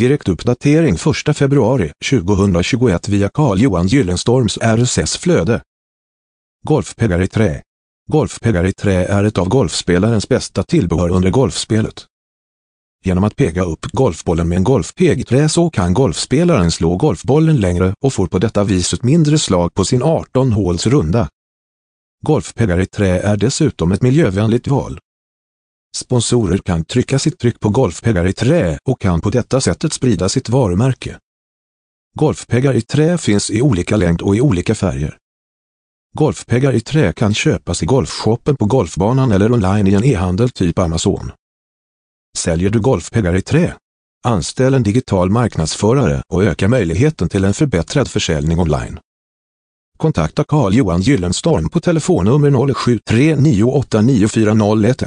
Direktuppdatering 1 februari 2021 via Carl-Johan Gyllenstorms RSS-flöde. Golfpeggar i trä. Golfpeggar i trä är ett av golfspelarens bästa tillbehör under golfspelet. Genom att pega upp golfbollen med en golfpeg i trä så kan golfspelaren slå golfbollen längre och får på detta vis ett mindre slag på sin 18 håls runda. Golfpeggar i trä är dessutom ett miljövänligt val. Sponsorer kan trycka sitt tryck på golfpeggar i trä och kan på detta sättet sprida sitt varumärke. Golfpeggar i trä finns i olika längd och i olika färger. Golfpeggar i trä kan köpas i golfshoppen på golfbanan eller online i en e-handel typ Amazon. Säljer du golfpeggar i trä? Anställ en digital marknadsförare och öka möjligheten till en förbättrad försäljning online. Kontakta Carl-Johan Gyllenstorm på telefonnummer 0739894011.